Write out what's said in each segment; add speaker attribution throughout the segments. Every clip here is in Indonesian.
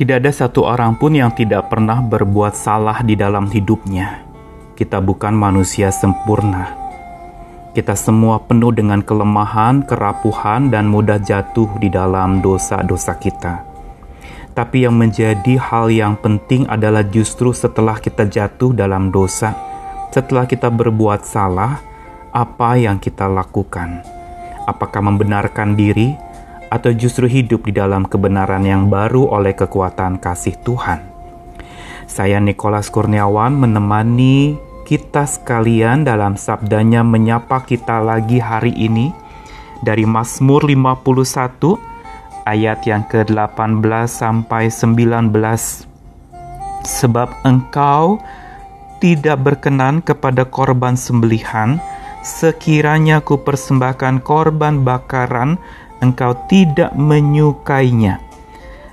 Speaker 1: Tidak ada satu orang pun yang tidak pernah berbuat salah di dalam hidupnya. Kita bukan manusia sempurna. Kita semua penuh dengan kelemahan, kerapuhan, dan mudah jatuh di dalam dosa-dosa kita. Tapi yang menjadi hal yang penting adalah justru setelah kita jatuh dalam dosa, setelah kita berbuat salah, apa yang kita lakukan? Apakah membenarkan diri? Atau justru hidup di dalam kebenaran yang baru oleh kekuatan kasih Tuhan. Saya Nikolas Kurniawan menemani kita sekalian dalam sabdanya menyapa kita lagi hari ini dari Mazmur 51 ayat yang ke-18 sampai 19. Sebab engkau tidak berkenan kepada korban sembelihan, sekiranya ku persembahkan korban bakaran engkau tidak menyukainya.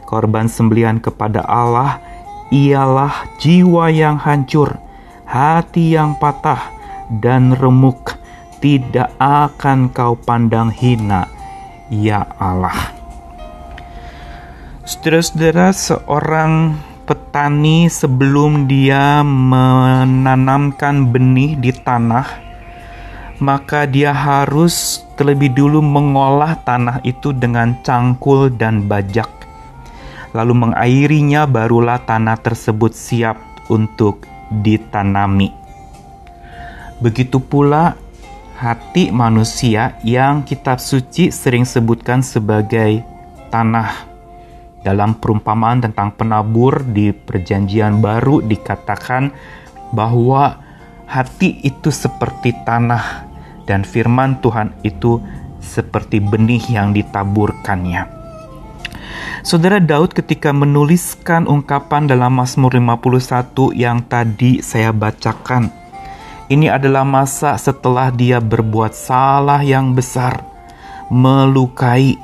Speaker 1: Korban sembelian kepada Allah ialah jiwa yang hancur, hati yang patah, dan remuk. Tidak akan kau pandang hina, ya Allah. Saudara-saudara, seorang petani sebelum dia menanamkan benih di tanah, maka dia harus terlebih dulu mengolah tanah itu dengan cangkul dan bajak. Lalu mengairinya barulah tanah tersebut siap untuk ditanami. Begitu pula hati manusia yang kitab suci sering sebutkan sebagai tanah. Dalam perumpamaan tentang penabur di Perjanjian Baru dikatakan bahwa hati itu seperti tanah dan firman Tuhan itu seperti benih yang ditaburkannya. Saudara Daud ketika menuliskan ungkapan dalam Mazmur 51 yang tadi saya bacakan, ini adalah masa setelah dia berbuat salah yang besar, melukai,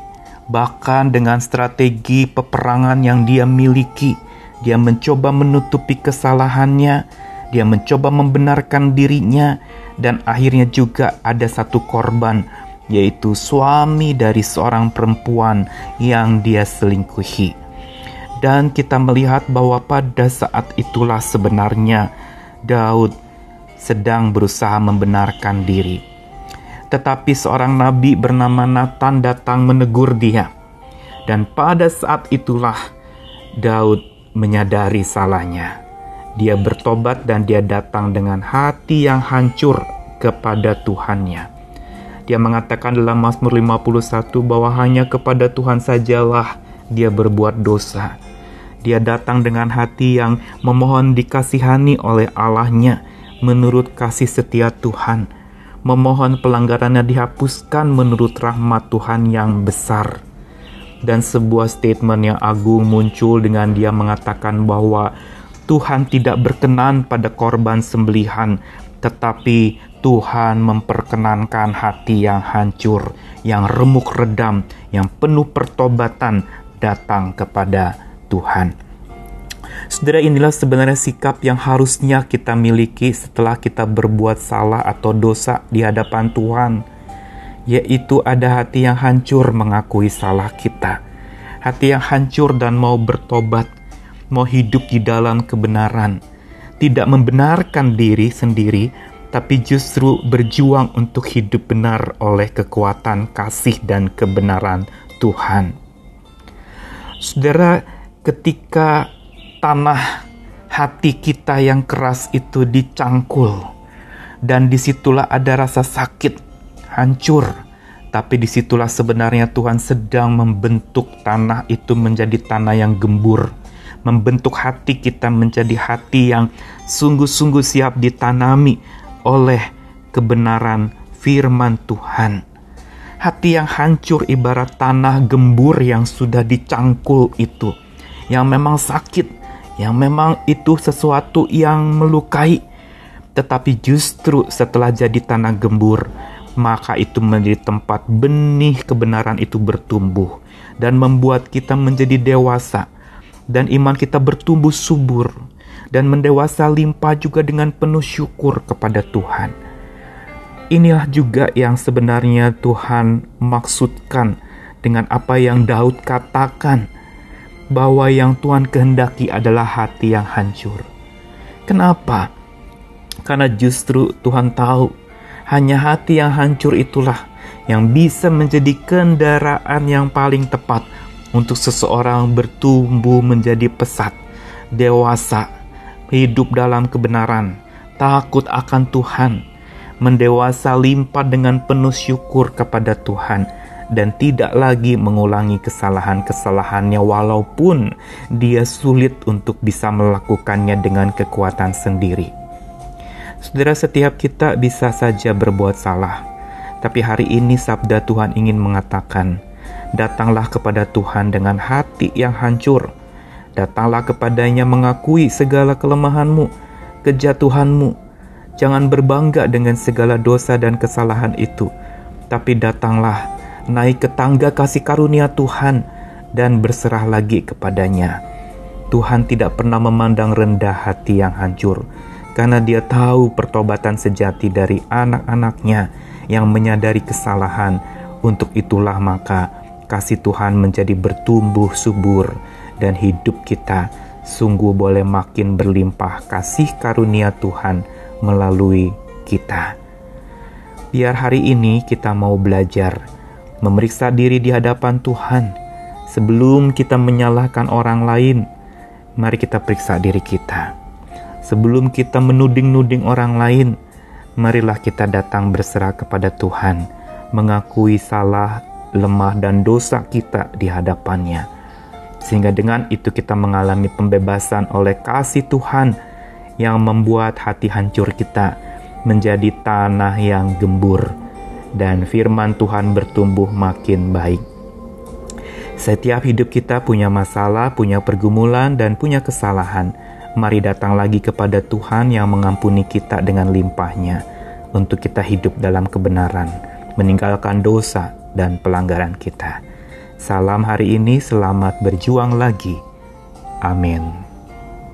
Speaker 1: bahkan dengan strategi peperangan yang dia miliki, dia mencoba menutupi kesalahannya, dia mencoba membenarkan dirinya, dan akhirnya juga ada satu korban, yaitu suami dari seorang perempuan yang dia selingkuhi. Dan kita melihat bahwa pada saat itulah sebenarnya Daud sedang berusaha membenarkan diri. Tetapi seorang nabi bernama Nathan datang menegur dia. Dan pada saat itulah Daud menyadari salahnya dia bertobat dan dia datang dengan hati yang hancur kepada Tuhannya. Dia mengatakan dalam Mazmur 51 bahwa hanya kepada Tuhan sajalah dia berbuat dosa. Dia datang dengan hati yang memohon dikasihani oleh Allahnya menurut kasih setia Tuhan. Memohon pelanggarannya dihapuskan menurut rahmat Tuhan yang besar. Dan sebuah statement yang agung muncul dengan dia mengatakan bahwa Tuhan tidak berkenan pada korban sembelihan, tetapi Tuhan memperkenankan hati yang hancur, yang remuk redam, yang penuh pertobatan datang kepada Tuhan. Saudara inilah sebenarnya sikap yang harusnya kita miliki setelah kita berbuat salah atau dosa di hadapan Tuhan, yaitu ada hati yang hancur mengakui salah kita, hati yang hancur dan mau bertobat, mau hidup di dalam kebenaran, tidak membenarkan diri sendiri, tapi justru berjuang untuk hidup benar oleh kekuatan kasih dan kebenaran Tuhan. Saudara, ketika tanah hati kita yang keras itu dicangkul, dan di situlah ada rasa sakit, hancur, tapi di situlah sebenarnya Tuhan sedang membentuk tanah itu menjadi tanah yang gembur membentuk hati kita menjadi hati yang sungguh-sungguh siap ditanami oleh kebenaran firman Tuhan. Hati yang hancur ibarat tanah gembur yang sudah dicangkul itu, yang memang sakit, yang memang itu sesuatu yang melukai, tetapi justru setelah jadi tanah gembur, maka itu menjadi tempat benih kebenaran itu bertumbuh dan membuat kita menjadi dewasa dan iman kita bertumbuh subur dan mendewasa limpah juga dengan penuh syukur kepada Tuhan. Inilah juga yang sebenarnya Tuhan maksudkan dengan apa yang Daud katakan. bahwa yang Tuhan kehendaki adalah hati yang hancur. Kenapa? Karena justru Tuhan tahu hanya hati yang hancur itulah yang bisa menjadi kendaraan yang paling tepat untuk seseorang bertumbuh menjadi pesat, dewasa, hidup dalam kebenaran, takut akan Tuhan, mendewasa limpah dengan penuh syukur kepada Tuhan, dan tidak lagi mengulangi kesalahan-kesalahannya, walaupun dia sulit untuk bisa melakukannya dengan kekuatan sendiri. Saudara, setiap kita bisa saja berbuat salah tapi hari ini sabda Tuhan ingin mengatakan, datanglah kepada Tuhan dengan hati yang hancur. Datanglah kepadanya mengakui segala kelemahanmu, kejatuhanmu. Jangan berbangga dengan segala dosa dan kesalahan itu, tapi datanglah naik ke tangga kasih karunia Tuhan dan berserah lagi kepadanya. Tuhan tidak pernah memandang rendah hati yang hancur, karena Dia tahu pertobatan sejati dari anak-anaknya yang menyadari kesalahan. Untuk itulah maka kasih Tuhan menjadi bertumbuh subur dan hidup kita sungguh boleh makin berlimpah kasih karunia Tuhan melalui kita. Biar hari ini kita mau belajar memeriksa diri di hadapan Tuhan sebelum kita menyalahkan orang lain. Mari kita periksa diri kita. Sebelum kita menuding-nuding orang lain, marilah kita datang berserah kepada Tuhan, mengakui salah, lemah, dan dosa kita di hadapannya. Sehingga dengan itu kita mengalami pembebasan oleh kasih Tuhan yang membuat hati hancur kita menjadi tanah yang gembur dan firman Tuhan bertumbuh makin baik. Setiap hidup kita punya masalah, punya pergumulan, dan punya kesalahan mari datang lagi kepada Tuhan yang mengampuni kita dengan limpahnya untuk kita hidup dalam kebenaran, meninggalkan dosa dan pelanggaran kita. Salam hari ini, selamat berjuang lagi. Amin.